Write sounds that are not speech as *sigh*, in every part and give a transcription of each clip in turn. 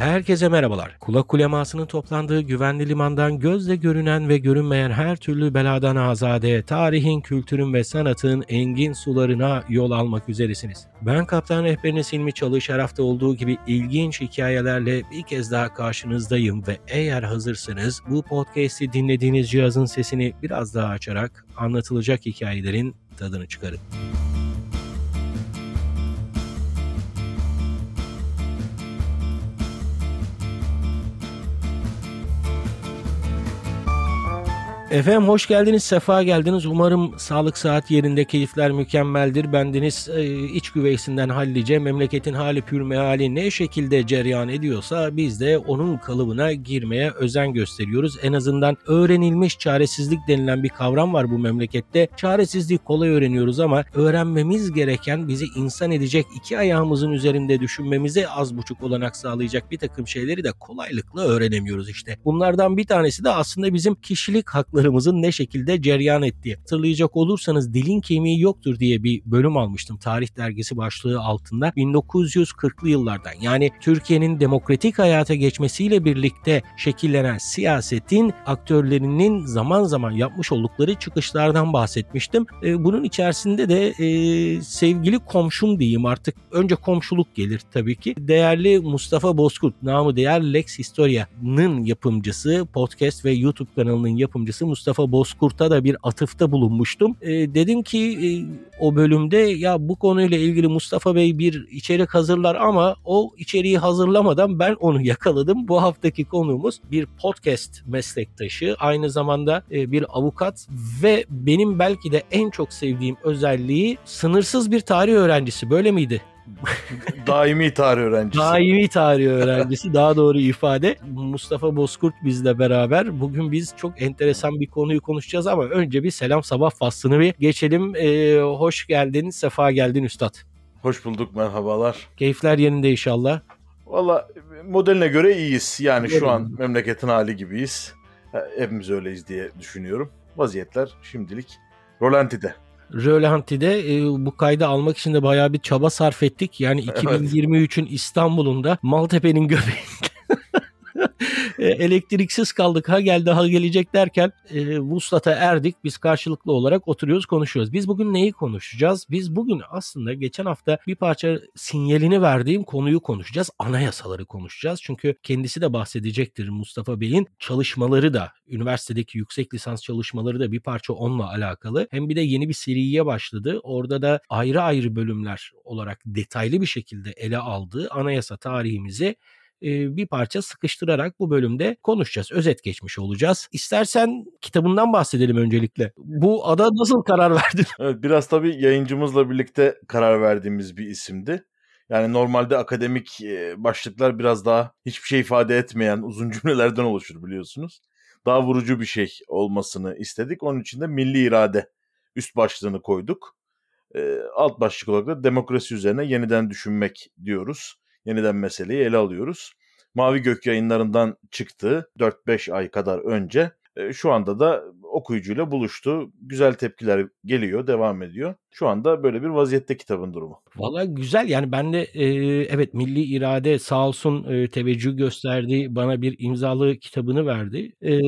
Herkese merhabalar. Kulak kulemasının toplandığı güvenli limandan gözle görünen ve görünmeyen her türlü beladan azade, tarihin, kültürün ve sanatın engin sularına yol almak üzeresiniz. Ben kaptan rehberiniz Hilmi Çalış her hafta olduğu gibi ilginç hikayelerle bir kez daha karşınızdayım ve eğer hazırsanız bu podcast'i dinlediğiniz cihazın sesini biraz daha açarak anlatılacak hikayelerin tadını çıkarın. Efendim hoş geldiniz, sefa geldiniz. Umarım sağlık saat yerinde, keyifler mükemmeldir. Bendeniz e, iç güveysinden hallice, memleketin hali pür meali ne şekilde cereyan ediyorsa biz de onun kalıbına girmeye özen gösteriyoruz. En azından öğrenilmiş çaresizlik denilen bir kavram var bu memlekette. Çaresizliği kolay öğreniyoruz ama öğrenmemiz gereken bizi insan edecek iki ayağımızın üzerinde düşünmemize az buçuk olanak sağlayacak bir takım şeyleri de kolaylıkla öğrenemiyoruz işte. Bunlardan bir tanesi de aslında bizim kişilik hakları hayatlarımızın ne şekilde ceryan ettiği. Hatırlayacak olursanız dilin kemiği yoktur diye bir bölüm almıştım tarih dergisi başlığı altında 1940'lı yıllardan yani Türkiye'nin demokratik hayata geçmesiyle birlikte şekillenen siyasetin aktörlerinin zaman zaman yapmış oldukları çıkışlardan bahsetmiştim. E, bunun içerisinde de e, sevgili komşum diyeyim artık önce komşuluk gelir tabii ki. Değerli Mustafa Bozkurt namı değer Lex Historia'nın yapımcısı podcast ve YouTube kanalının yapımcısı Mustafa Bozkurt'a da bir atıfta bulunmuştum. E, dedim ki e, o bölümde ya bu konuyla ilgili Mustafa Bey bir içerik hazırlar ama o içeriği hazırlamadan ben onu *laughs* yakaladım. Bu haftaki konuğumuz bir podcast meslektaşı, aynı zamanda e, bir avukat ve benim belki de en çok sevdiğim özelliği sınırsız bir tarih öğrencisi. Böyle miydi? *laughs* Daimi tarih öğrencisi. Daimi tarih öğrencisi daha doğru ifade. Mustafa Bozkurt bizle beraber. Bugün biz çok enteresan bir konuyu konuşacağız ama önce bir selam sabah faslını bir geçelim. Ee, hoş geldin, sefa geldin üstad. Hoş bulduk, merhabalar. Keyifler yerinde inşallah. Valla modeline göre iyiyiz. Yani Öyle şu an memleketin hali gibiyiz. Hepimiz öyleyiz diye düşünüyorum. Vaziyetler şimdilik rolantide. Rölanti'de e, bu kaydı almak için de bayağı bir çaba sarf ettik. Yani 2023'ün İstanbul'unda Maltepe'nin göbeğinde elektriksiz kaldık ha geldi ha gelecek derken e, vuslata erdik. Biz karşılıklı olarak oturuyoruz konuşuyoruz. Biz bugün neyi konuşacağız? Biz bugün aslında geçen hafta bir parça sinyalini verdiğim konuyu konuşacağız. Anayasaları konuşacağız. Çünkü kendisi de bahsedecektir Mustafa Bey'in çalışmaları da üniversitedeki yüksek lisans çalışmaları da bir parça onunla alakalı. Hem bir de yeni bir seriye başladı. Orada da ayrı ayrı bölümler olarak detaylı bir şekilde ele aldığı anayasa tarihimizi bir parça sıkıştırarak bu bölümde konuşacağız. Özet geçmiş olacağız. İstersen kitabından bahsedelim öncelikle. Bu ada nasıl karar *laughs* verdin? Evet biraz tabii yayıncımızla birlikte karar verdiğimiz bir isimdi. Yani normalde akademik başlıklar biraz daha hiçbir şey ifade etmeyen uzun *laughs* cümlelerden oluşur biliyorsunuz. Daha vurucu bir şey olmasını istedik. Onun için de milli irade üst başlığını koyduk. alt başlık olarak da demokrasi üzerine yeniden düşünmek diyoruz yeniden meseleyi ele alıyoruz. Mavi Gök yayınlarından çıktı 4-5 ay kadar önce. Şu anda da okuyucuyla buluştu. Güzel tepkiler geliyor, devam ediyor. Şu anda böyle bir vaziyette kitabın durumu. Valla güzel yani ben de e, evet Milli irade sağ olsun e, teveccüh gösterdi. Bana bir imzalı kitabını verdi. E,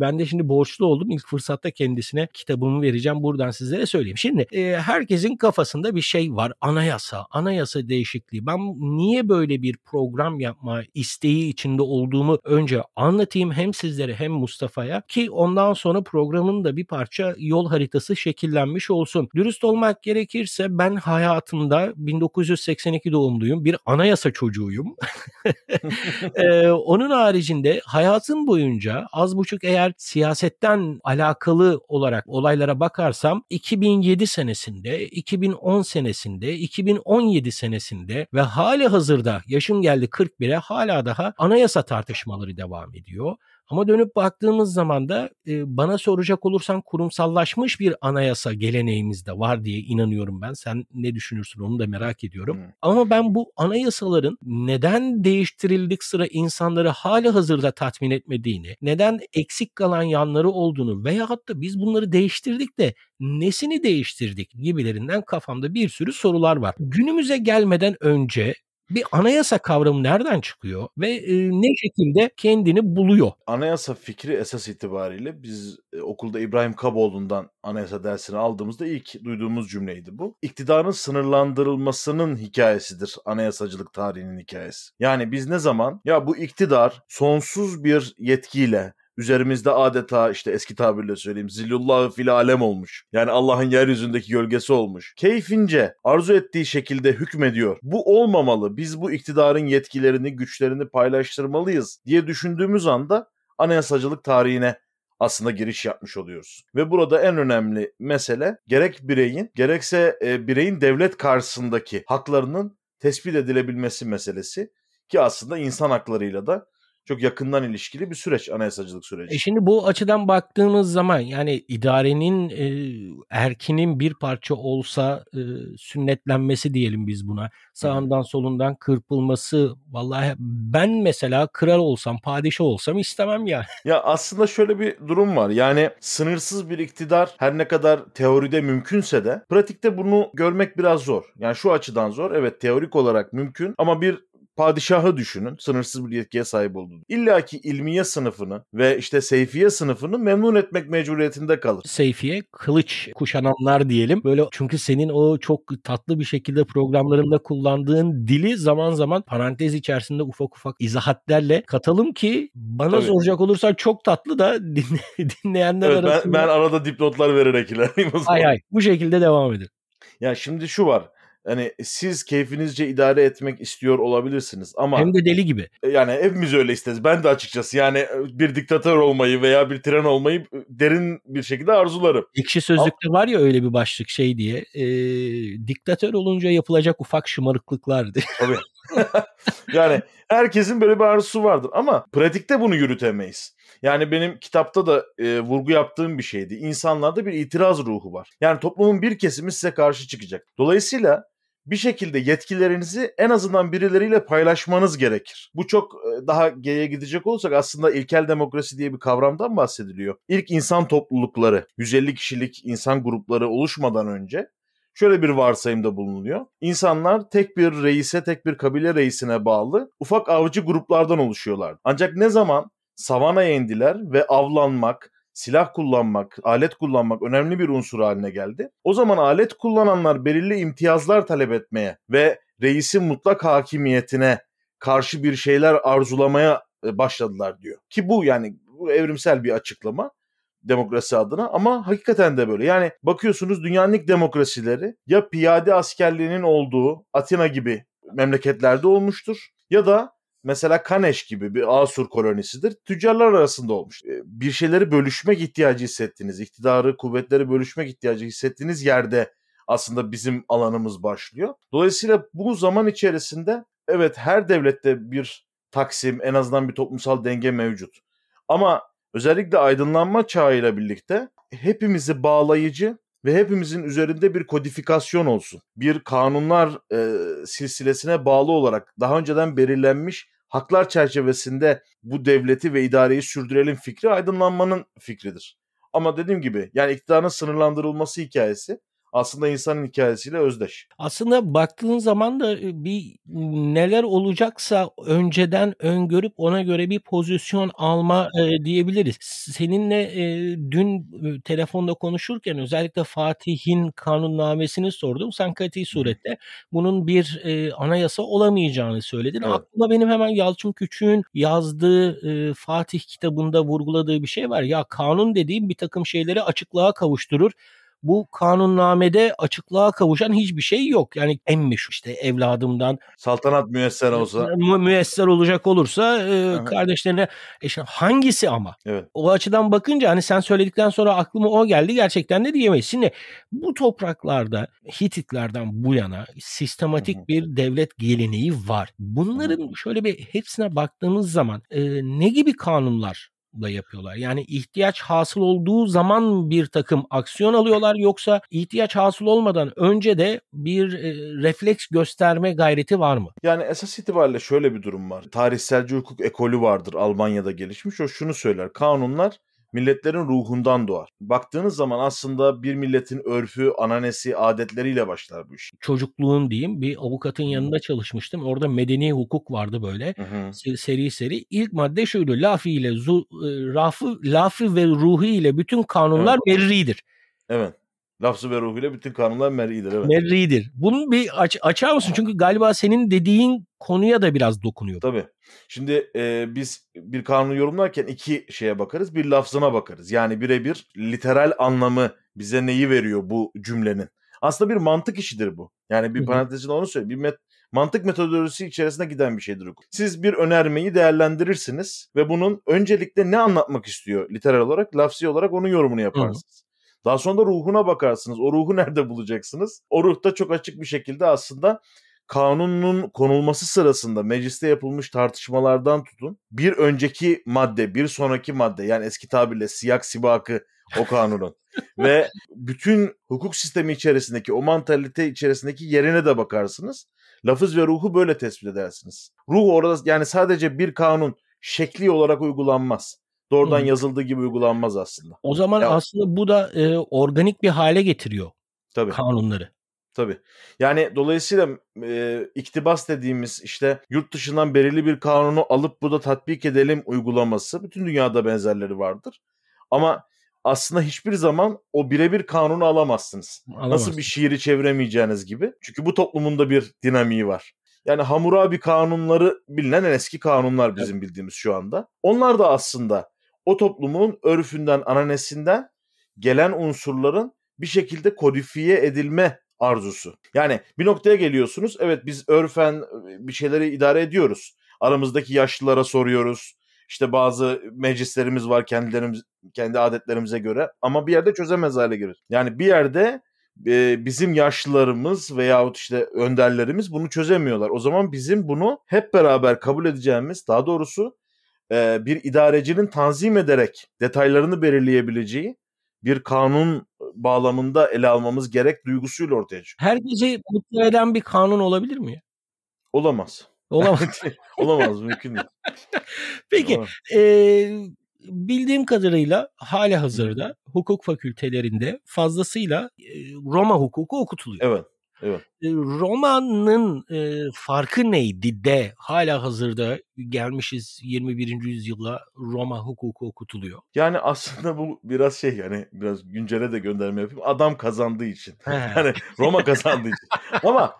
ben de şimdi borçlu oldum. İlk fırsatta kendisine kitabımı vereceğim. Buradan sizlere söyleyeyim. Şimdi e, herkesin kafasında bir şey var. Anayasa, anayasa değişikliği. Ben niye böyle bir program yapma isteği içinde olduğumu önce anlatayım hem sizlere hem Mustafa'ya ki ondan sonra programın da bir parça yol haritası şekillenmiş olsun. Dürüst olmak konuşmak gerekirse ben hayatımda 1982 doğumluyum. Bir anayasa çocuğuyum. *laughs* ee, onun haricinde hayatım boyunca az buçuk eğer siyasetten alakalı olarak olaylara bakarsam 2007 senesinde, 2010 senesinde, 2017 senesinde ve hali hazırda yaşım geldi 41'e hala daha anayasa tartışmaları devam ediyor. Ama dönüp baktığımız zaman da e, bana soracak olursan kurumsallaşmış bir anayasa geleneğimiz de var diye inanıyorum ben. Sen ne düşünürsün onu da merak ediyorum. Hmm. Ama ben bu anayasaların neden değiştirildik sıra insanları hali hazırda tatmin etmediğini, neden eksik kalan yanları olduğunu veya hatta biz bunları değiştirdik de nesini değiştirdik gibilerinden kafamda bir sürü sorular var. Günümüze gelmeden önce Bir anayasa kavramı nereden çıkıyor ve e, ne şekilde kendini buluyor? Anayasa fikri esas itibariyle biz e, okulda İbrahim Kaboğlu'ndan anayasa dersini aldığımızda ilk duyduğumuz cümleydi bu. İktidarın sınırlandırılmasının hikayesidir anayasacılık tarihinin hikayesi. Yani biz ne zaman ya bu iktidar sonsuz bir yetkiyle üzerimizde adeta işte eski tabirle söyleyeyim zillullah fil alem olmuş. Yani Allah'ın yeryüzündeki gölgesi olmuş. Keyfince arzu ettiği şekilde hükmediyor. Bu olmamalı. Biz bu iktidarın yetkilerini, güçlerini paylaştırmalıyız diye düşündüğümüz anda anayasacılık tarihine aslında giriş yapmış oluyoruz. Ve burada en önemli mesele gerek bireyin gerekse e, bireyin devlet karşısındaki haklarının tespit edilebilmesi meselesi ki aslında insan haklarıyla da çok yakından ilişkili bir süreç anayasacılık süreci. E şimdi bu açıdan baktığımız zaman yani idarenin e, erkinin bir parça olsa e, sünnetlenmesi diyelim biz buna. Sağından solundan kırpılması vallahi ben mesela kral olsam padişah olsam istemem ya. *laughs* Ya aslında şöyle bir durum var. Yani sınırsız bir iktidar her ne kadar teoride mümkünse de pratikte bunu görmek biraz zor. Yani şu açıdan zor. Evet teorik olarak mümkün ama bir padişahı düşünün. Sınırsız bir yetkiye sahip olduğunu. İlla ki ilmiye sınıfını ve işte seyfiye sınıfını memnun etmek mecburiyetinde kalır. Seyfiye kılıç kuşananlar diyelim. Böyle çünkü senin o çok tatlı bir şekilde programlarında kullandığın dili zaman zaman parantez içerisinde ufak ufak izahatlerle katalım ki bana Tabii. soracak olursa çok tatlı da dinle, *laughs* dinleyenler evet, arasında. Ben, ben arada dipnotlar vererek ilerleyeyim o zaman. Hay hay bu şekilde devam edin. Ya şimdi şu var hani siz keyfinizce idare etmek istiyor olabilirsiniz ama hem de deli gibi. E, yani hepimiz öyle isteriz. Ben de açıkçası yani e, bir diktatör olmayı veya bir tren olmayı e, derin bir şekilde arzularım. Ekşi Sözlük'te var ya öyle bir başlık şey diye. E, diktatör olunca yapılacak ufak şımarıklıklar diye. Tabii. *laughs* yani herkesin böyle bir arzusu vardır ama pratikte bunu yürütemeyiz. Yani benim kitapta da e, vurgu yaptığım bir şeydi. İnsanlarda bir itiraz ruhu var. Yani toplumun bir kesimi size karşı çıkacak. Dolayısıyla bir şekilde yetkilerinizi en azından birileriyle paylaşmanız gerekir. Bu çok e, daha geriye gidecek olursak aslında ilkel demokrasi diye bir kavramdan bahsediliyor. İlk insan toplulukları, 150 kişilik insan grupları oluşmadan önce şöyle bir varsayımda bulunuyor. İnsanlar tek bir reise, tek bir kabile reisine bağlı ufak avcı gruplardan oluşuyorlar. Ancak ne zaman savanaya indiler ve avlanmak, silah kullanmak, alet kullanmak önemli bir unsur haline geldi. O zaman alet kullananlar belirli imtiyazlar talep etmeye ve reisin mutlak hakimiyetine karşı bir şeyler arzulamaya e, başladılar diyor. Ki bu yani bu evrimsel bir açıklama demokrasi adına ama hakikaten de böyle. Yani bakıyorsunuz dünyanın ilk demokrasileri ya piyade askerliğinin olduğu Atina gibi memleketlerde olmuştur ya da mesela Kaneş gibi bir Asur kolonisidir. Tüccarlar arasında olmuş. E, bir şeyleri bölüşmek ihtiyacı hissettiğiniz, iktidarı, kuvvetleri bölüşmek ihtiyacı hissettiğiniz yerde aslında bizim alanımız başlıyor. Dolayısıyla bu zaman içerisinde evet her devlette bir taksim, en azından bir toplumsal denge mevcut. Ama özellikle aydınlanma çağıyla birlikte hepimizi bağlayıcı ve hepimizin üzerinde bir kodifikasyon olsun. Bir kanunlar e, silsilesine bağlı olarak daha önceden belirlenmiş haklar çerçevesinde bu devleti ve idareyi sürdürelim fikri aydınlanmanın fikridir. Ama dediğim gibi yani iktidarın sınırlandırılması hikayesi aslında insanın hikayesiyle özdeş. Aslında baktığın zaman da e, bir neler olacaksa önceden öngörüp ona göre bir pozisyon alma e, diyebiliriz. Seninle e, dün e, telefonda konuşurken özellikle Fatih'in kanunnamesini sordum. Sen kati surette bunun bir e, anayasa olamayacağını söyledin. Evet. Aklıma benim hemen Yalçın Küçük'ün yazdığı e, Fatih kitabında vurguladığı bir şey var. Ya kanun dediğim bir takım şeyleri açıklığa kavuşturur bu kanunnamede açıklığa kavuşan hiçbir şey yok. Yani en meşhur işte evladımdan saltanat müesser olsa mü- müesser olacak olursa e, kardeşlerine e işte hangisi ama? Evet. O açıdan bakınca hani sen söyledikten sonra aklıma o geldi gerçekten de diyemeyiz. Şimdi bu topraklarda Hititlerden bu yana sistematik Hı-hı. bir devlet geleneği var. Bunların Hı-hı. şöyle bir hepsine baktığımız zaman e, ne gibi kanunlar da yapıyorlar. Yani ihtiyaç hasıl olduğu zaman bir takım aksiyon alıyorlar yoksa ihtiyaç hasıl olmadan önce de bir e, refleks gösterme gayreti var mı? Yani esas itibariyle şöyle bir durum var. Tarihselci hukuk ekolü vardır Almanya'da gelişmiş. O şunu söyler. Kanunlar milletlerin ruhundan doğar. Baktığınız zaman aslında bir milletin örfü, ananesi, adetleriyle başlar bu iş. Çocukluğun diyeyim bir avukatın yanında çalışmıştım. Orada medeni hukuk vardı böyle. Hı hı. Se- Seri seri. İlk madde şuydu. Lafi ile zu, e, rafı, lafi ve ruhi ile bütün kanunlar merridir. Evet. Lafzı ve ruhuyla bütün kanunlar mer'idir. Evet. Merridir. Bunu bir aç, açar mısın? Çünkü galiba senin dediğin konuya da biraz dokunuyor. Tabii. Şimdi e, biz bir kanunu yorumlarken iki şeye bakarız. Bir lafzına bakarız. Yani birebir literal anlamı bize neyi veriyor bu cümlenin. Aslında bir mantık işidir bu. Yani bir parantezinde onu söyleyeyim. Bir met- mantık metodolojisi içerisine giden bir şeydir. hukuk. Siz bir önermeyi değerlendirirsiniz ve bunun öncelikle ne anlatmak istiyor literal olarak, lafzi olarak onun yorumunu yaparsınız. Daha sonra da ruhuna bakarsınız. O ruhu *laughs* nerede bulacaksınız? O ruhta çok açık bir şekilde aslında kanunun konulması sırasında mecliste yapılmış tartışmalardan tutun bir önceki madde, bir sonraki madde yani eski tabirle siyak sibakı o kanunun *laughs* ve bütün hukuk sistemi içerisindeki o mantalite içerisindeki yerine de bakarsınız. Lafız ve ruhu böyle tespit edersiniz. Ruh orada yani sadece bir kanun şekli olarak uygulanmaz. Doğrudan Hı. yazıldığı gibi uygulanmaz aslında. O zaman Ya- aslında bu da e, organik bir hale getiriyor Tabii. kanunları. Tabii. Yani dolayısıyla e, iktibas dediğimiz işte yurt dışından belirli bir kanunu alıp burada tatbik edelim uygulaması bütün dünyada benzerleri vardır. Ama aslında hiçbir zaman o birebir kanunu alamazsınız. Nasıl Alamazsın. bir şiiri çeviremeyeceğiniz gibi. Çünkü bu toplumun da bir dinamiği var. Yani Hammurabi kanunları bilinen en eski kanunlar bizim bildiğimiz şu anda. Onlar da aslında o toplumun örfünden, ananesinden gelen unsurların bir şekilde kodifiye edilme arzusu. Yani bir noktaya geliyorsunuz. Evet biz örfen bir şeyleri idare ediyoruz. Aramızdaki yaşlılara soruyoruz. İşte bazı meclislerimiz var kendilerimiz kendi adetlerimize göre ama bir yerde çözemez hale gelir. Yani bir yerde e, bizim yaşlılarımız veyahut işte önderlerimiz bunu çözemiyorlar. O zaman bizim bunu hep beraber kabul edeceğimiz daha doğrusu e, bir idarecinin tanzim ederek detaylarını belirleyebileceği bir kanun bağlamında ele almamız gerek duygusuyla ortaya çıkıyor. Herkesi mutlu eden bir kanun olabilir mi? Olamaz. Olamaz. *laughs* Olamaz mümkün değil. Peki Olamaz. e, bildiğim kadarıyla hali hazırda hukuk fakültelerinde fazlasıyla e, Roma hukuku okutuluyor. Evet. Evet. Roma'nın e, farkı neydi de hala hazırda gelmişiz 21. yüzyıla Roma hukuku okutuluyor. Yani aslında bu biraz şey yani biraz güncele de gönderme yapayım. Adam kazandığı için. *laughs* Yani Roma kazandığı için. Ama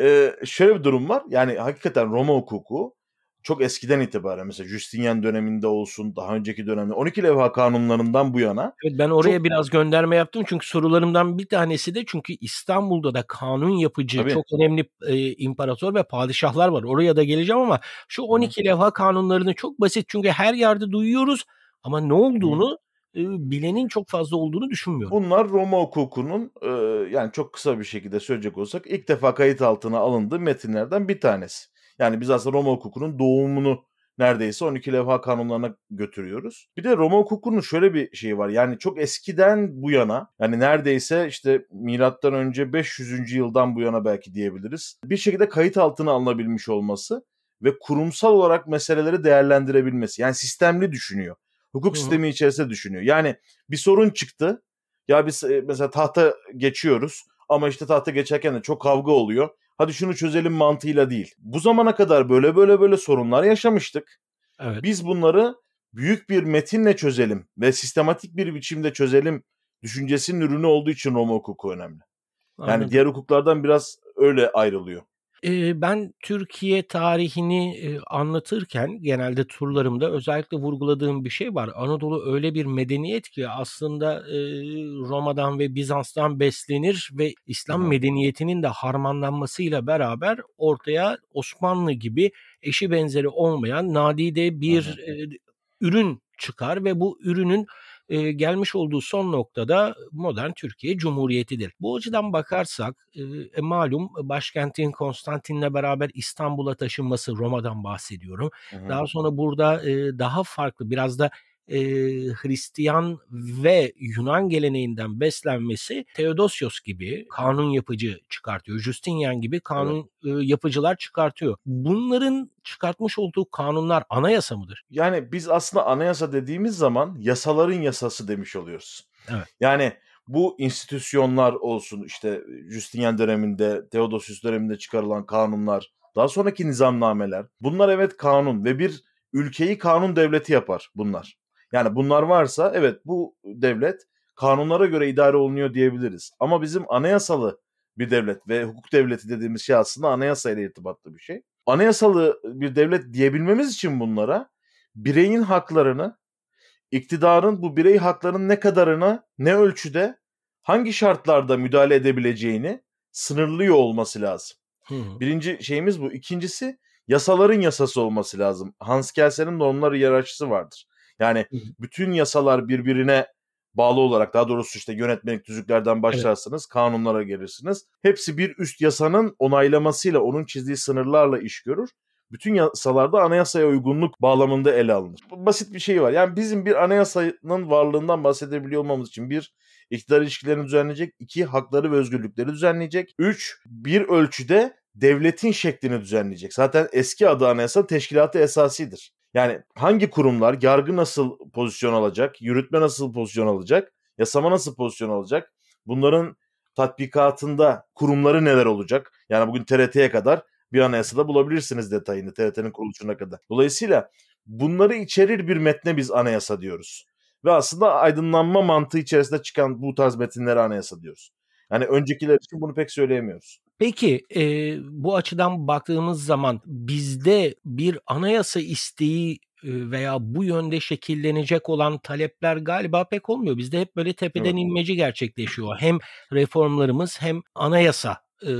e, şöyle bir durum var. Yani hakikaten Roma hukuku çok eskiden itibaren mesela Justinian döneminde olsun daha önceki dönemde 12 levha kanunlarından bu yana Evet, ben oraya Çok- biraz gönderme yaptım çünkü sorularımdan bir tanesi de çünkü İstanbul'da da kanun yapıcı Tabii. çok önemli e, imparator ve padişahlar var. Oraya da geleceğim ama şu 12 levha kanunlarını çok basit çünkü her yerde duyuyoruz ama ne olduğunu e, bilenin çok fazla olduğunu düşünmüyorum. bunlar Roma hukukunun e, yani çok kısa bir şekilde söyleyecek olsak ilk defa kayıt altına alındığı metinlerden bir tanesi. Yani biz aslında Roma hukukunun doğumunu neredeyse 12 levha kanunlarına götürüyoruz. Bir de Roma hukukunun şöyle bir şeyi var. Yani çok eskiden bu yana yani neredeyse işte milattan önce 500. yıldan bu yana belki diyebiliriz. Bir şekilde kayıt altına alınabilmiş olması ve kurumsal olarak meseleleri değerlendirebilmesi. Yani sistemli düşünüyor. Hukuk Hı hı. sistemi içerisinde düşünüyor. Yani bir sorun çıktı. Ya biz e, mesela tahta geçiyoruz ama işte tahta geçerken de çok kavga oluyor. Hadi şunu çözelim mantığıyla değil. Bu zamana kadar böyle böyle böyle sorunlar yaşamıştık. Evet. Biz bunları büyük bir metinle çözelim ve sistematik bir biçimde çözelim düşüncesinin ürünü olduğu için Roma hukuku önemli. Yani Anladım. diğer hukuklardan biraz öyle ayrılıyor. Ben Türkiye tarihini anlatırken genelde turlarımda özellikle vurguladığım bir şey var. Anadolu öyle bir medeniyet ki aslında Roma'dan ve Bizans'tan beslenir ve İslam medeniyetinin de harmanlanmasıyla beraber ortaya Osmanlı gibi eşi benzeri olmayan nadide bir ürün çıkar ve bu ürünün e, gelmiş olduğu son noktada modern Türkiye Cumhuriyeti'dir. Bu açıdan bakarsak e, malum başkentin Konstantin'le beraber İstanbul'a taşınması Roma'dan bahsediyorum. Hı hı. Daha sonra burada e, daha farklı biraz da e, Hristiyan ve Yunan geleneğinden beslenmesi Theodosios gibi kanun yapıcı çıkartıyor. Justinian gibi kanun evet. e, yapıcılar çıkartıyor. Bunların çıkartmış olduğu kanunlar anayasa mıdır? Yani biz aslında anayasa dediğimiz zaman yasaların yasası demiş oluyoruz. Evet. Yani bu institüsyonlar olsun işte Justinian döneminde, Theodosius döneminde çıkarılan kanunlar, daha sonraki nizamnameler. Bunlar evet kanun ve bir ülkeyi kanun devleti yapar bunlar. Yani bunlar varsa evet bu devlet kanunlara göre idare olunuyor diyebiliriz. Ama bizim anayasalı bir devlet ve hukuk devleti dediğimiz şey aslında anayasa ile irtibatlı bir şey. Anayasalı bir devlet diyebilmemiz için bunlara bireyin haklarını, iktidarın bu birey haklarının ne kadarına, ne ölçüde, hangi şartlarda müdahale edebileceğini sınırlıyor olması lazım. Hı. Birinci şeyimiz bu. İkincisi yasaların yasası olması lazım. Hans Kelsen'in normlar hiyerarşisi vardır. Yani bütün yasalar birbirine bağlı olarak daha doğrusu işte yönetmelik tüzüklerden başlarsınız, kanunlara gelirsiniz. Hepsi bir üst yasanın onaylamasıyla, onun çizdiği sınırlarla iş görür. Bütün yasalarda anayasaya uygunluk bağlamında ele alınır. Basit bir şey var. Yani bizim bir anayasanın varlığından bahsedebiliyor olmamız için bir iktidar ilişkilerini düzenleyecek, iki hakları ve özgürlükleri düzenleyecek, üç bir ölçüde devletin şeklini düzenleyecek. Zaten eski adı anayasa teşkilatı esasidir. Yani hangi kurumlar, yargı nasıl pozisyon alacak, yürütme nasıl pozisyon alacak, yasama nasıl pozisyon alacak, bunların tatbikatında kurumları neler olacak? Yani bugün TRT'ye kadar bir anayasada bulabilirsiniz detayını TRT'nin kuruluşuna kadar. Dolayısıyla bunları içerir bir metne biz anayasa diyoruz. Ve aslında aydınlanma mantığı içerisinde çıkan bu tarz metinlere anayasa diyoruz. Yani öncekiler için bunu pek söyleyemiyoruz. Peki e, bu açıdan baktığımız zaman bizde bir anayasa isteği veya bu yönde şekillenecek olan talepler galiba pek olmuyor. Bizde hep böyle tepeden Evet. inmeci gerçekleşiyor. Hem reformlarımız hem anayasa e,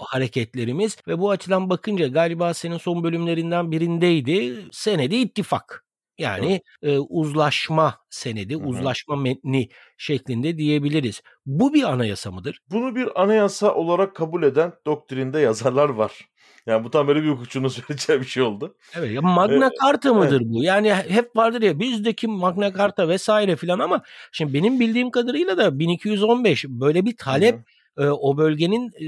hareketlerimiz ve bu açıdan bakınca galiba senin son bölümlerinden birindeydi. Senedi ittifak. Yani e, uzlaşma senedi, Hı hı. uzlaşma metni şeklinde diyebiliriz. Bu bir anayasa mıdır? Bunu bir anayasa olarak kabul eden doktrinde yazarlar var. Yani bu tam böyle bir hukukçunun söyleyeceği *laughs* bir şey oldu. Evet ya Magna Carta evet. mıdır bu? Yani hep vardır ya bizdeki Magna Carta vesaire filan ama şimdi benim bildiğim kadarıyla da 1215 böyle bir talep Hı hı. e, o bölgenin e,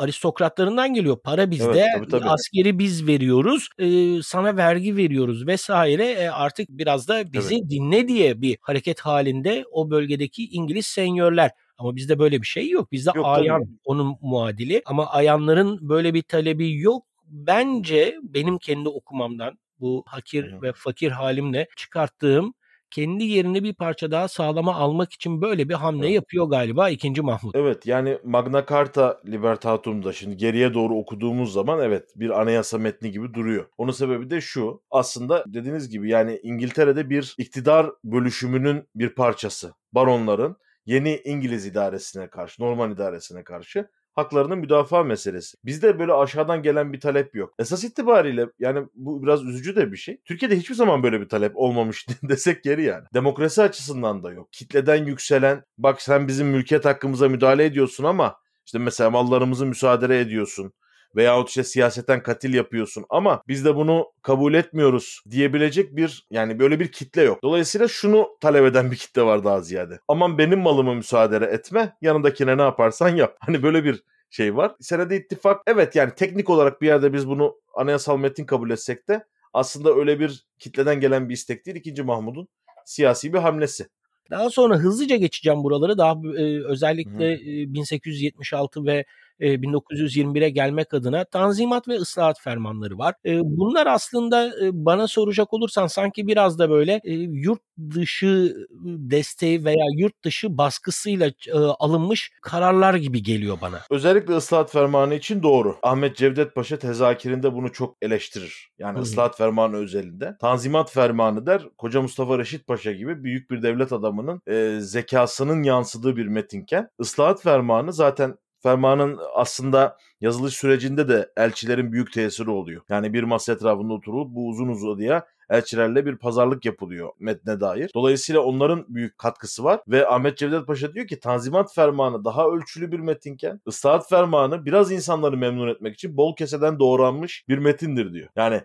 aristokratlarından geliyor. Para bizde, Evet, tabii, tabii. askeri biz veriyoruz, e, sana vergi veriyoruz vesaire. E, artık biraz da bizi dinle diye bir hareket halinde o bölgedeki İngiliz senyörler. Ama bizde böyle bir şey yok. Bizde Yok, tabii. ayan onun muadili ama ayanların böyle bir talebi yok. Bence benim kendi okumamdan bu hakir hı. ve fakir halimle çıkarttığım kendi yerini bir parça daha sağlama almak için böyle bir hamle Evet. yapıyor galiba 2. Mahmut. Evet yani Magna Carta Libertatum'da şimdi geriye doğru okuduğumuz zaman evet bir anayasa metni gibi duruyor. Onun sebebi de şu aslında dediğiniz gibi yani İngiltere'de bir iktidar bölüşümünün bir parçası. Baronların yeni İngiliz idaresine karşı, Norman idaresine karşı haklarının müdafaa meselesi. Bizde böyle aşağıdan gelen bir talep yok. Esas itibariyle yani bu biraz üzücü de bir şey. Türkiye'de hiçbir zaman böyle bir talep olmamış *laughs* desek yeri yani. Demokrasi açısından da yok. Kitleden yükselen bak sen bizim mülkiyet hakkımıza müdahale ediyorsun ama işte mesela mallarımızı müsaade ediyorsun veyahut işte siyaseten katil yapıyorsun ama biz de bunu kabul etmiyoruz diyebilecek bir yani böyle bir kitle yok. Dolayısıyla şunu talep eden bir kitle var daha ziyade. Aman benim malımı müsaade etme yanındakine ne yaparsan yap. Hani böyle bir şey var. Senede ittifak evet yani teknik olarak bir yerde biz bunu anayasal metin kabul etsek de aslında öyle bir kitleden gelen bir istek değil. İkinci Mahmud'un siyasi bir hamlesi. Daha sonra hızlıca geçeceğim buraları. Daha e, özellikle e, 1876 ve e, 1921'e gelmek adına Tanzimat ve ıslahat fermanları var. E, bunlar aslında e, bana soracak olursan sanki biraz da böyle e, yurt dışı desteği veya yurt dışı baskısıyla e, alınmış kararlar gibi geliyor bana. Özellikle ıslahat fermanı için doğru. Ahmet Cevdet Paşa tezakirinde bunu çok eleştirir. Yani Hı hı. ıslahat fermanı özelinde. Tanzimat fermanı der. Koca Mustafa Reşit Paşa gibi büyük bir devlet adamının e, zekasının yansıdığı bir metinken ıslahat fermanı zaten fermanın aslında yazılış sürecinde de elçilerin büyük tesiri oluyor. Yani bir masa etrafında oturulup bu uzun uzadıya elçilerle bir pazarlık yapılıyor metne dair. Dolayısıyla onların büyük katkısı var ve Ahmet Cevdet Paşa diyor ki Tanzimat Fermanı daha ölçülü bir metinken Islahat Fermanı biraz insanları memnun etmek için bol keseden doğranmış bir metindir diyor. Yani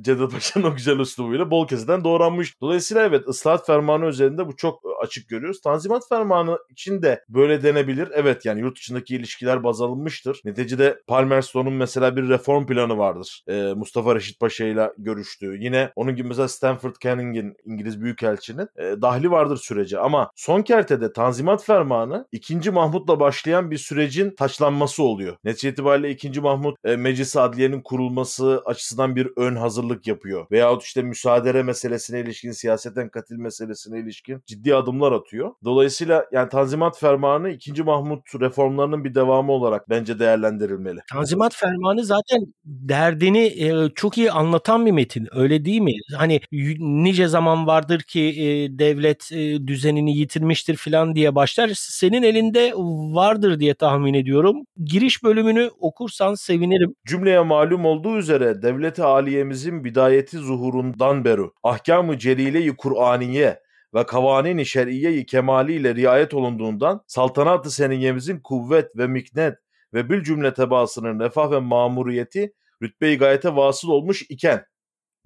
Cevdet Paşa'nın o güzel üslubuyla bol keseden doğranmış. Dolayısıyla evet ıslahat fermanı üzerinde bu çok açık görüyoruz. Tanzimat fermanı için de böyle denebilir. Evet yani yurt dışındaki ilişkiler baz alınmıştır. Neticede Palmerston'un mesela bir reform planı vardır. Ee, Mustafa Reşit Paşa ile görüştüğü. Yine onun gibi mesela Stanford Canning'in İngiliz Büyükelçinin e, dahli vardır sürece. Ama son kertede Tanzimat Fermanı 2. Mahmut'la başlayan bir sürecin taçlanması oluyor. Netice itibariyle 2. Mahmut e, Meclis Adliye'nin kurulması açısından bir ön hazırlık yapıyor. Veyahut işte müsaadere meselesine ilişkin, siyaseten katil meselesine ilişkin ciddi adımlar atıyor. Dolayısıyla yani Tanzimat Fermanı 2. Mahmut reformlarının bir devamı olarak bence değerlendirilmeli. Tanzimat Fermanı zaten derdini e, çok iyi anlatan bir metin. Öyle değil mi? Hani nice zaman vardır ki e, devlet e, düzenini yitirmiştir falan diye başlar. Senin elinde vardır diye tahmin ediyorum. Giriş bölümünü okursan sevinirim. Cümleye malum olduğu üzere devleti aliyemizin bidayeti zuhurundan beri ahkamı celile-i Kur'aniye ve kavanin-i şer'iye-i kemaliyle riayet olunduğundan saltanat-ı seniyemizin kuvvet ve miknet ve bir cümle tebaasının refah ve mamuriyeti rütbe-i gayete vasıl olmuş iken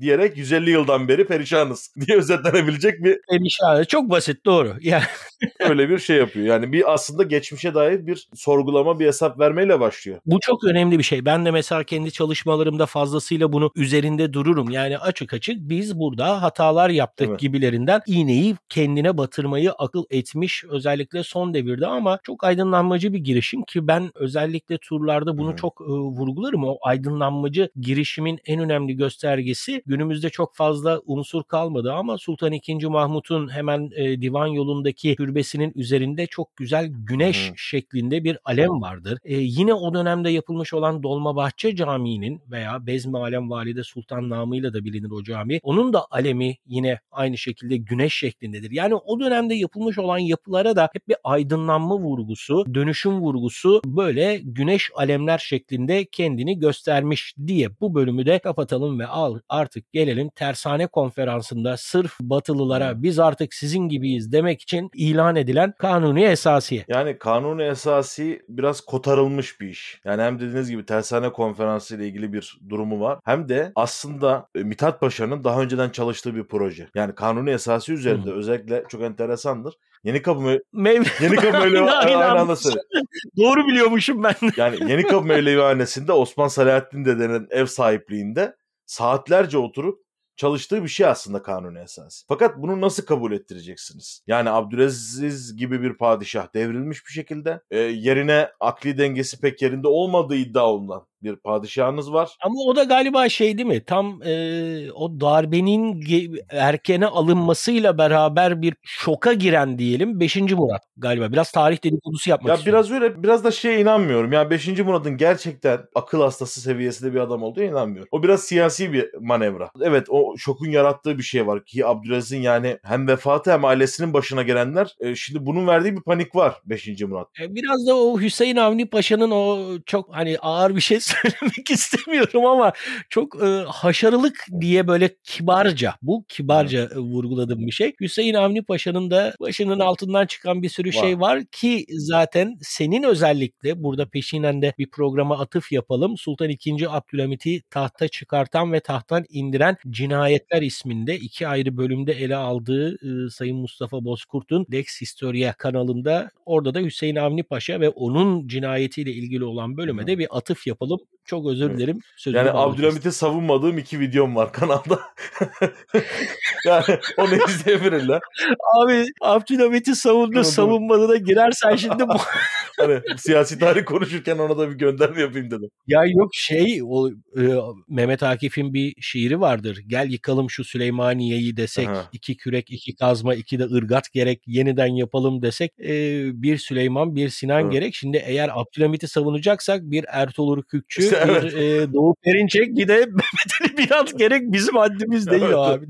diyerek 150 yıldan beri perişanız *laughs* diye özetlenebilecek bir perişan. Çok basit doğru. Yani *laughs* öyle bir şey yapıyor. Yani bir aslında geçmişe dair bir sorgulama, bir hesap vermeyle başlıyor. Bu çok önemli bir şey. Ben de mesela kendi çalışmalarımda fazlasıyla bunu üzerinde dururum. Yani açık açık biz burada hatalar yaptık evet. gibilerinden iğneyi kendine batırmayı akıl etmiş özellikle son devirde ama çok aydınlanmacı bir girişim ki ben özellikle turlarda bunu Hı. çok e, vurgularım. O aydınlanmacı girişimin en önemli göstergesi günümüzde çok fazla unsur kalmadı ama Sultan II. Mahmut'un hemen e, divan yolundaki türbesinin üzerinde çok güzel güneş Hı. şeklinde bir alem vardır. E, yine o dönemde yapılmış olan Dolmabahçe Camii'nin veya Bezmi Alem Valide Sultan namıyla da bilinir o cami. Onun da alemi yine aynı şekilde güneş şeklindedir. Yani o dönemde yapılmış olan yapılara da hep bir aydınlanma vurgusu, dönüşüm vurgusu böyle güneş alemler şeklinde kendini göstermiş diye bu bölümü de kapatalım ve al artık gelelim tersane konferansında sırf batılılara biz artık sizin gibiyiz demek için ilan edilen kanuni esasiye. Yani kanuni esası biraz kotarılmış bir iş. Yani hem dediğiniz gibi tersane konferansı ile ilgili bir durumu var. Hem de aslında e, Mithat Paşa'nın daha önceden çalıştığı bir proje. Yani kanuni esası üzerinde Hı. özellikle çok enteresandır. Yeni Kapı Mev Mev *laughs* Yeni Kapı Mevlevi *laughs* aynı anda *laughs* Doğru biliyormuşum ben. yani Yeni Kapı Mevlevihanesi'nde Osman Salahattin dedenin ev sahipliğinde saatlerce oturup çalıştığı bir şey aslında kanuni esas. Fakat bunu nasıl kabul ettireceksiniz? Yani Abdülaziz gibi bir padişah devrilmiş bir şekilde e, yerine akli dengesi pek yerinde olmadığı iddia olunan bir padişahınız var. Ama o da galiba şey değil mi? Tam e, o darbenin erkene alınmasıyla beraber bir şoka giren diyelim 5. Murat galiba. Biraz tarih dedikodusu yapmak ya istiyorum. Biraz öyle biraz da şeye inanmıyorum. Yani 5. Murat'ın gerçekten akıl hastası seviyesinde bir adam olduğuna inanmıyorum. O biraz siyasi bir manevra. Evet o şokun yarattığı bir şey var ki Abdülaziz'in yani hem vefatı hem ailesinin başına gelenler e, şimdi bunun verdiği bir panik var 5. Murat. E, biraz da o Hüseyin Avni Paşa'nın o çok hani ağır bir şey söylemek *laughs* istemiyorum ama çok e, haşarılık diye böyle kibarca bu kibarca e, vurguladığım bir şey. Hüseyin Avni Paşa'nın da başının altından çıkan bir sürü var. şey var ki zaten senin özellikle burada peşinden de bir programa atıf yapalım. Sultan II. Abdülhamit'i tahta çıkartan ve tahttan indiren Cinayetler isminde iki ayrı bölümde ele aldığı e, Sayın Mustafa Bozkurt'un Lex Historia kanalında orada da Hüseyin Avni Paşa ve onun cinayetiyle ilgili olan bölüme de bir atıf yapalım. Çok özür dilerim. Sözünü yani Abdülhamit'i savunmadığım iki videom var kanalda. *laughs* yani onu izleyebilirler. Abi Abdülhamit'i savundu savunmadığına girersen şimdi bu... *laughs* hani siyasi tarih konuşurken ona da bir gönderme yapayım dedim. Ya yok şey o e, Mehmet Akif'in bir şiiri vardır. Gel yıkalım şu Süleymaniye'yi desek Aha. iki kürek iki kazma iki de ırgat gerek yeniden yapalım desek e, bir Süleyman bir Sinan Hı. gerek. Şimdi eğer Abdülhamit'i savunacaksak bir Ertuğrul Kükçü işte, bir evet. e, Doğu Perinçek bir de *laughs* Mehmet Ali Birat gerek bizim haddimiz *laughs* değil evet. abi.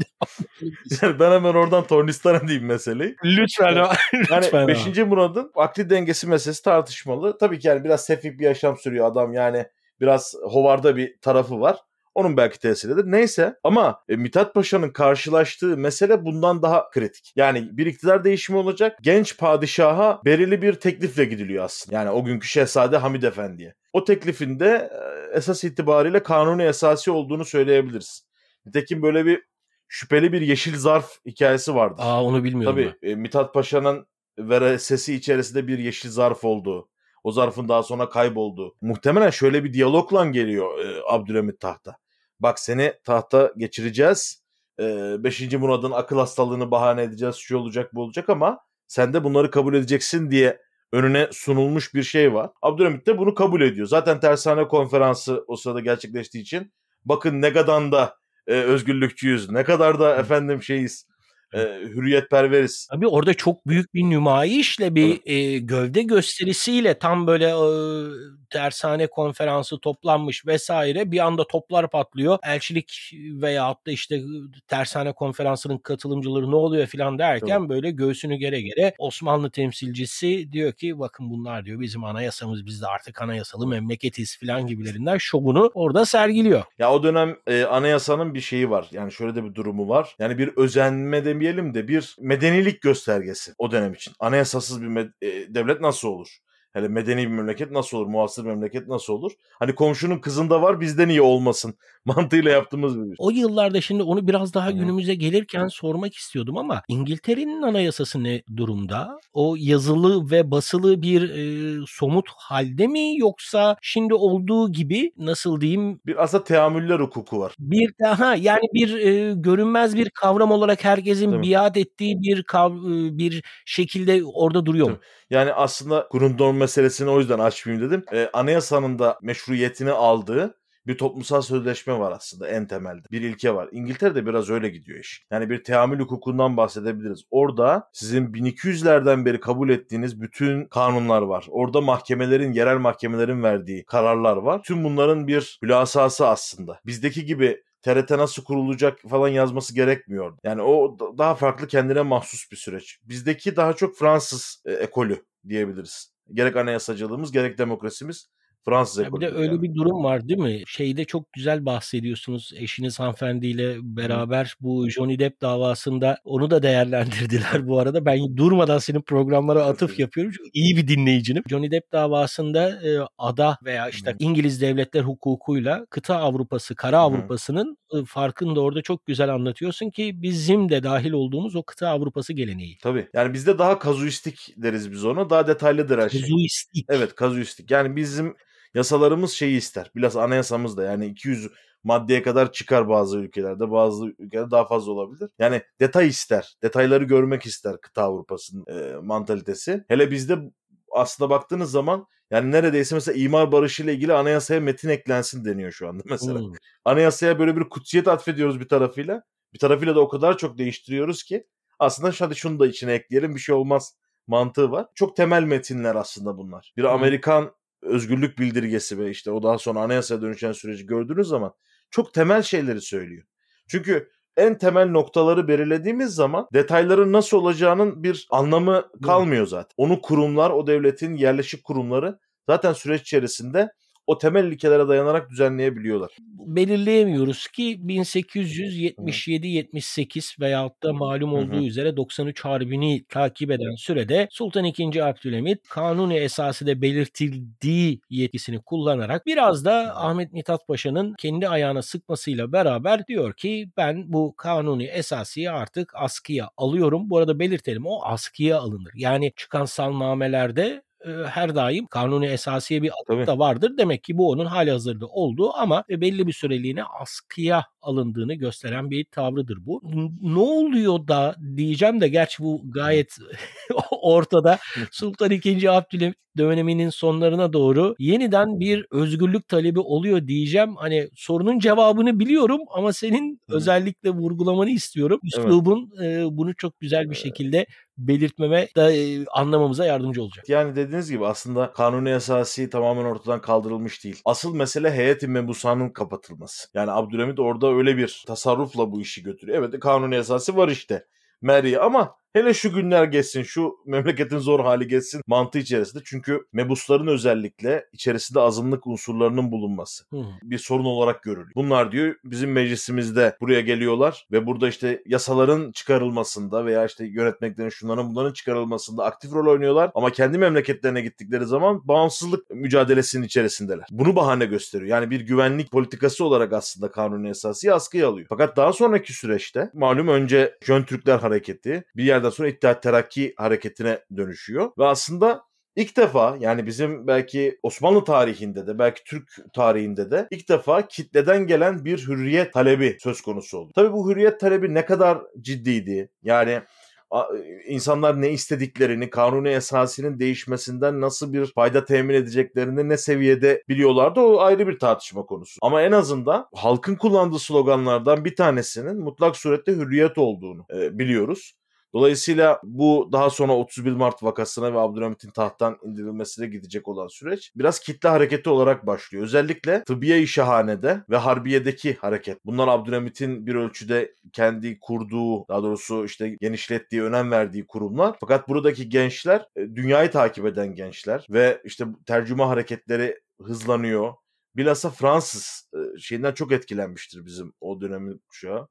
*laughs* yani ben hemen oradan Tornistan'a diyeyim meseleyi. Lütfen. yani lütfen 5. Murad'ın akli dengesi meselesi tartışmalı. Tabii ki yani biraz sefik bir yaşam sürüyor adam yani biraz hovarda bir tarafı var. Onun belki tesiridir. Neyse ama e, Mithat Paşa'nın karşılaştığı mesele bundan daha kritik. Yani bir iktidar değişimi olacak. Genç padişaha belirli bir teklifle gidiliyor aslında. Yani o günkü Şehzade Hamid Efendi'ye. O teklifinde e, esas itibariyle kanuni esası olduğunu söyleyebiliriz. Nitekim böyle bir şüpheli bir yeşil zarf hikayesi vardır. Aa onu bilmiyorum. Tabii e, Mithat Paşa'nın veresesi içerisinde bir yeşil zarf olduğu. O zarfın daha sonra kaybolduğu. Muhtemelen şöyle bir diyalogla geliyor e, Abdülhamit tahta. Bak seni tahta geçireceğiz. E, beşinci Murad'ın akıl hastalığını bahane edeceğiz. Şu olacak bu olacak ama sen de bunları kabul edeceksin diye önüne sunulmuş bir şey var. Abdülhamit de bunu kabul ediyor. Zaten tersane konferansı o sırada gerçekleştiği için bakın ne kadar da e, özgürlükçüyüz, ne kadar da efendim şeyiz, e, hürriyetperveriz. Tabii orada çok büyük bir nümayişle bir e, gövde gösterisiyle tam böyle e, tersane konferansı toplanmış vesaire bir anda toplar patlıyor. Elçilik veyahut da işte tersane konferansının katılımcıları ne oluyor filan derken Tabii. böyle göğsünü gere gere Osmanlı temsilcisi diyor ki bakın bunlar diyor bizim anayasamız biz de artık anayasalı memleketiz filan gibilerinden şovunu orada sergiliyor. Ya o dönem e, anayasanın bir şeyi var. Yani şöyle de bir durumu var. Yani bir özenme demeyelim de bir medenilik göstergesi o dönem için. Anayasasız bir med- e, devlet nasıl olur? Hele medeni bir memleket nasıl olur? Muasır bir memleket nasıl olur? Hani komşunun kızında var bizden iyi olmasın *laughs* mantığıyla yaptığımız bir şey. O yıllarda şimdi onu biraz daha günümüze gelirken sormak istiyordum ama İngiltere'nin anayasası ne durumda? O yazılı ve basılı bir e, somut halde mi yoksa şimdi olduğu gibi nasıl diyeyim? Bir aslında teamüller hukuku var. Bir daha yani bir e, görünmez bir kavram olarak herkesin Tabii. biat ettiği bir kav, bir şekilde orada duruyor? Yani aslında Grundorm meselesini o yüzden açmayayım dedim. E, anayasanın da meşruiyetini aldığı bir toplumsal sözleşme var aslında en temelde. Bir ilke var. İngiltere'de biraz öyle gidiyor iş. Yani bir teamül hukukundan bahsedebiliriz. Orada sizin 1200'lerden beri kabul ettiğiniz bütün kanunlar var. Orada mahkemelerin, yerel mahkemelerin verdiği kararlar var. Tüm bunların bir hülasası aslında. Bizdeki gibi TRT nasıl kurulacak falan yazması gerekmiyor. Yani o daha farklı kendine mahsus bir süreç. Bizdeki daha çok Fransız e, ekolü diyebiliriz. Gerek anayasacılığımız gerek demokrasimiz Fransız ya Bir de öyle yani. bir durum var değil mi? Şeyde çok güzel bahsediyorsunuz eşiniz hanımefendiyle beraber bu Johnny Depp davasında onu da değerlendirdiler *laughs* bu arada. Ben durmadan senin programlara atıf yapıyorum. Çünkü iyi bir dinleyicinim. Johnny Depp davasında e, ada veya işte İngiliz devletler hukukuyla kıta Avrupası, kara Avrupası'nın e, farkını da orada çok güzel anlatıyorsun ki bizim de dahil olduğumuz o kıta Avrupası geleneği. Tabii. Yani bizde daha kazuistik deriz biz onu. Daha detaylıdır her şey. Kazuistik. Evet kazuistik. Yani bizim yasalarımız şeyi ister. Biraz anayasamız da yani 200 maddeye kadar çıkar bazı ülkelerde. Bazı ülkelerde daha fazla olabilir. Yani detay ister. Detayları görmek ister kıta Avrupa'sının e, mantalitesi. Hele bizde aslında baktığınız zaman yani neredeyse mesela imar barışı ile ilgili anayasaya metin eklensin deniyor şu anda mesela. Hmm. Anayasaya böyle bir kutsiyet atfediyoruz bir tarafıyla. Bir tarafıyla da o kadar çok değiştiriyoruz ki aslında hadi şunu da içine ekleyelim bir şey olmaz mantığı var. Çok temel metinler aslında bunlar. Bir Amerikan özgürlük bildirgesi ve işte o daha sonra anayasaya dönüşen süreci gördüğünüz zaman çok temel şeyleri söylüyor. Çünkü en temel noktaları belirlediğimiz zaman detayların nasıl olacağının bir anlamı kalmıyor zaten. Onu kurumlar, o devletin yerleşik kurumları zaten süreç içerisinde o temel ilkelere dayanarak düzenleyebiliyorlar. Belirleyemiyoruz ki 1877-78 veyahut da malum olduğu üzere 93 Harbi'ni takip eden sürede Sultan II. Abdülhamit kanuni esası da belirtildiği yetkisini kullanarak biraz da Ahmet Mithat Paşa'nın kendi ayağına sıkmasıyla beraber diyor ki ben bu kanuni esasiyi artık askıya alıyorum. Bu arada belirtelim o askıya alınır. Yani çıkan salnamelerde her daim kanuni esasiye bir atıf da vardır. Demek ki bu onun hali hazırda olduğu ama belli bir süreliğine askıya alındığını gösteren bir tavrıdır bu. Ne oluyor da diyeceğim de gerçi bu gayet *laughs* ortada. Sultan II. Abdülhamit döneminin sonlarına doğru yeniden bir özgürlük talebi oluyor diyeceğim. Hani sorunun cevabını biliyorum ama senin özellikle vurgulamanı istiyorum. Üslubun evet. bunu çok güzel bir şekilde belirtmeme da anlamamıza yardımcı olacak. Yani dediğiniz gibi aslında kanuni esası tamamen ortadan kaldırılmış değil. Asıl mesele heyet-i mebusanın kapatılması. Yani Abdülhamit orada öyle bir tasarrufla bu işi götürüyor. Evet kanuni esası var işte. Meri ama Hele şu günler geçsin, şu memleketin zor hali geçsin mantığı içerisinde. Çünkü mebusların özellikle içerisinde azınlık unsurlarının bulunması Hı. bir sorun olarak görülüyor. Bunlar diyor bizim meclisimizde buraya geliyorlar ve burada işte yasaların çıkarılmasında veya işte yönetmeklerin şunların bunların çıkarılmasında aktif rol oynuyorlar ama kendi memleketlerine gittikleri zaman bağımsızlık mücadelesinin içerisindeler. Bunu bahane gösteriyor. Yani bir güvenlik politikası olarak aslında kanuni esası askıya alıyor. Fakat daha sonraki süreçte malum önce Jön Türkler hareketi bir yerden sonra İttihat Terakki hareketine dönüşüyor ve aslında İlk defa yani bizim belki Osmanlı tarihinde de belki Türk tarihinde de ilk defa kitleden gelen bir hürriyet talebi söz konusu oldu. Tabii bu hürriyet talebi ne kadar ciddiydi? Yani insanlar ne istediklerini, kanuni esasının değişmesinden nasıl bir fayda temin edeceklerini ne seviyede biliyorlardı o ayrı bir tartışma konusu. Ama en azından halkın kullandığı sloganlardan bir tanesinin mutlak surette hürriyet olduğunu e, biliyoruz. Dolayısıyla bu daha sonra 31 Mart vakasına ve Abdülhamit'in tahttan indirilmesine gidecek olan süreç biraz kitle hareketi olarak başlıyor. Özellikle Tıbbiye-i Şahane'de ve Harbiye'deki hareket. Bunlar Abdülhamit'in bir ölçüde kendi kurduğu, daha doğrusu işte genişlettiği, önem verdiği kurumlar. Fakat buradaki gençler e, dünyayı takip eden gençler ve işte tercüme hareketleri hızlanıyor. Bilhassa Fransız e, şeyinden çok etkilenmiştir bizim o dönemin kuşağı.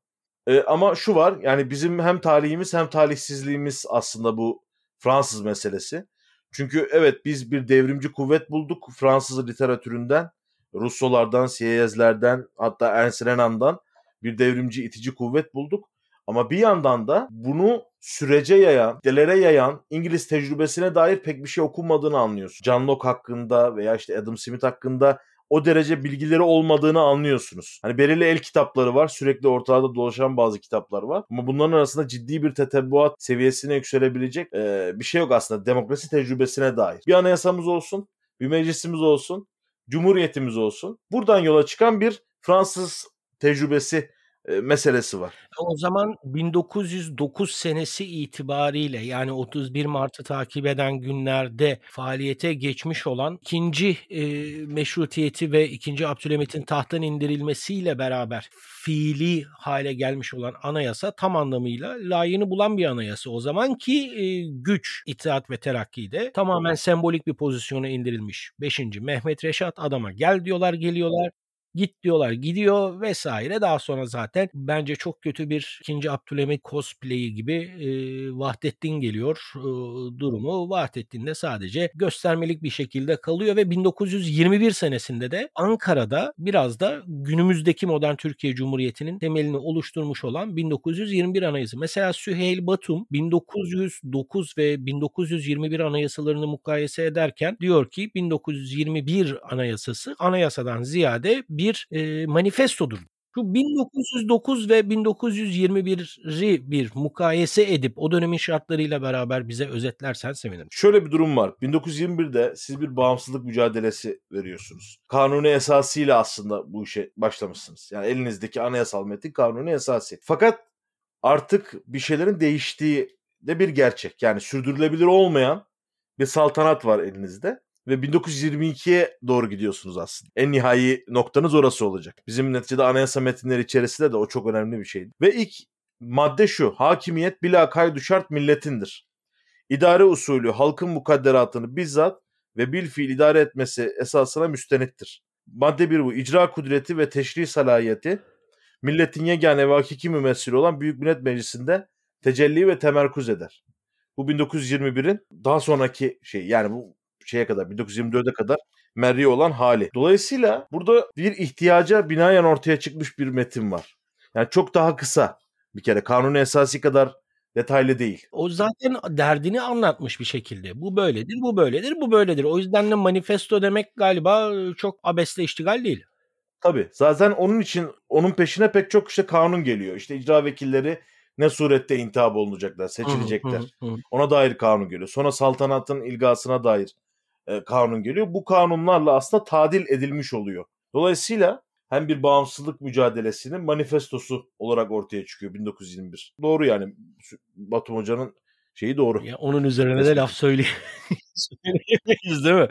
E, ama şu var yani bizim hem talihimiz hem talihsizliğimiz aslında bu Fransız meselesi. Çünkü evet biz bir devrimci kuvvet bulduk Fransız literatüründen, Russolardan, Sieyeslerden hatta Ernst Renan'dan bir devrimci itici kuvvet bulduk. Ama bir yandan da bunu sürece yayan, delere yayan İngiliz tecrübesine dair pek bir şey okunmadığını anlıyorsun. John Locke hakkında veya işte Adam Smith hakkında o derece bilgileri olmadığını anlıyorsunuz. Hani belirli el kitapları var. Sürekli ortada dolaşan bazı kitaplar var. Ama bunların arasında ciddi bir tetebbuat seviyesine yükselebilecek e, bir şey yok aslında. Demokrasi tecrübesine dair. Bir anayasamız olsun, bir meclisimiz olsun, cumhuriyetimiz olsun. Buradan yola çıkan bir Fransız tecrübesi meselesi var. O zaman 1909 senesi itibariyle yani 31 Mart'ı takip eden günlerde faaliyete geçmiş olan ikinci e, meşrutiyeti ve ikinci Abdülhamit'in tahttan indirilmesiyle beraber fiili hale gelmiş olan anayasa tam anlamıyla layığını bulan bir anayasa. O zaman ki e, güç, itaat ve terakkide tamamen sembolik bir pozisyona indirilmiş. Beşinci Mehmet Reşat adama gel diyorlar geliyorlar git diyorlar gidiyor vesaire. Daha sonra zaten bence çok kötü bir ikinci Abdülhamit cosplay'i gibi e, Vahdettin geliyor e, durumu. Vahdettin de sadece göstermelik bir şekilde kalıyor ve 1921 senesinde de Ankara'da biraz da günümüzdeki modern Türkiye Cumhuriyeti'nin temelini oluşturmuş olan 1921 Anayasası. Mesela Süheyl Batum 1909 ve 1921 anayasalarını mukayese ederken diyor ki 1921 Anayasası anayasadan ziyade bir e, manifestodur. Şu 1909 ve 1921'i bir mukayese edip o dönemin şartlarıyla beraber bize özetlersen sevinirim. Şöyle bir durum var. 1921'de siz bir bağımsızlık mücadelesi veriyorsunuz. Kanuni esasıyla aslında bu işe başlamışsınız. Yani elinizdeki anayasal metin kanuni esası. Fakat artık bir şeylerin değiştiği de bir gerçek. Yani sürdürülebilir olmayan bir saltanat var elinizde ve 1922'ye doğru gidiyorsunuz aslında. En nihai noktanız orası olacak. Bizim neticede anayasa metinleri içerisinde de o çok önemli bir şeydi. Ve ilk madde şu. Hakimiyet bila kaydu şart milletindir. İdare usulü halkın mukadderatını bizzat ve bil fiil idare etmesi esasına müstenittir. Madde bir bu. İcra kudreti ve teşri salahiyeti milletin yegane ve hakiki mümessili olan Büyük Millet Meclisi'nde tecelli ve temerkuz eder. Bu 1921'in daha sonraki şey yani bu şeye kadar 1924'e kadar merri olan hali. Dolayısıyla burada bir ihtiyaca binaen ortaya çıkmış bir metin var. Yani çok daha kısa bir kere kanuni esası kadar detaylı değil. O zaten derdini anlatmış bir şekilde. Bu böyledir, bu böyledir, bu böyledir. O yüzden de manifesto demek galiba çok abesle iştigal değil. Tabii. Zaten onun için onun peşine pek çok işte kanun geliyor. İşte icra vekilleri ne surette intihap olunacaklar, seçilecekler. Ona dair kanun geliyor. Sonra saltanatın ilgasına dair e, kanun geliyor. Bu kanunlarla aslında tadil edilmiş oluyor. Dolayısıyla hem bir bağımsızlık mücadelesinin manifestosu olarak ortaya çıkıyor 1921. Doğru yani Batum Hoca'nın şeyi doğru. Ya onun üzerine de Tespit. laf söyleyemeyiz *laughs* söyleyemeyiz değil mi?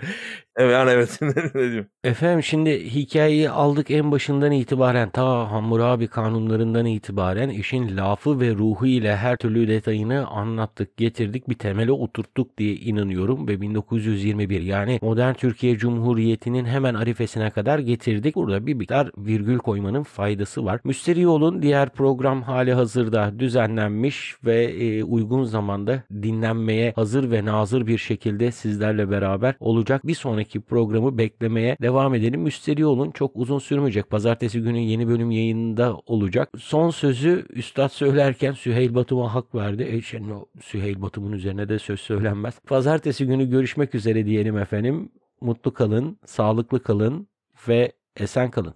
Evet yani evet *laughs* ne diyeyim. Efendim şimdi hikayeyi aldık en başından itibaren ta Hammurabi kanunlarından itibaren işin lafı ve ruhu ile her türlü detayını anlattık, getirdik, bir temele oturttuk diye inanıyorum ve 1921 yani modern Türkiye Cumhuriyeti'nin hemen arifesine kadar getirdik. Burada bir miktar virgül koymanın faydası var. Müsterih olun diğer program hali hazırda düzenlenmiş ve e, uygun zamanda dinlenmeye hazır ve nazır bir şekilde sizlerle beraber olacak. Bir sonraki programı beklemeye devam edelim. Müsterih olun. Çok uzun sürmeyecek. Pazartesi günü yeni bölüm yayında olacak. Son sözü Üstad söylerken Süheyl Batum'a hak verdi. E o Süheyl Batum'un üzerine de söz söylenmez. Pazartesi günü görüşmek üzere diyelim efendim. Mutlu kalın, sağlıklı kalın ve esen kalın.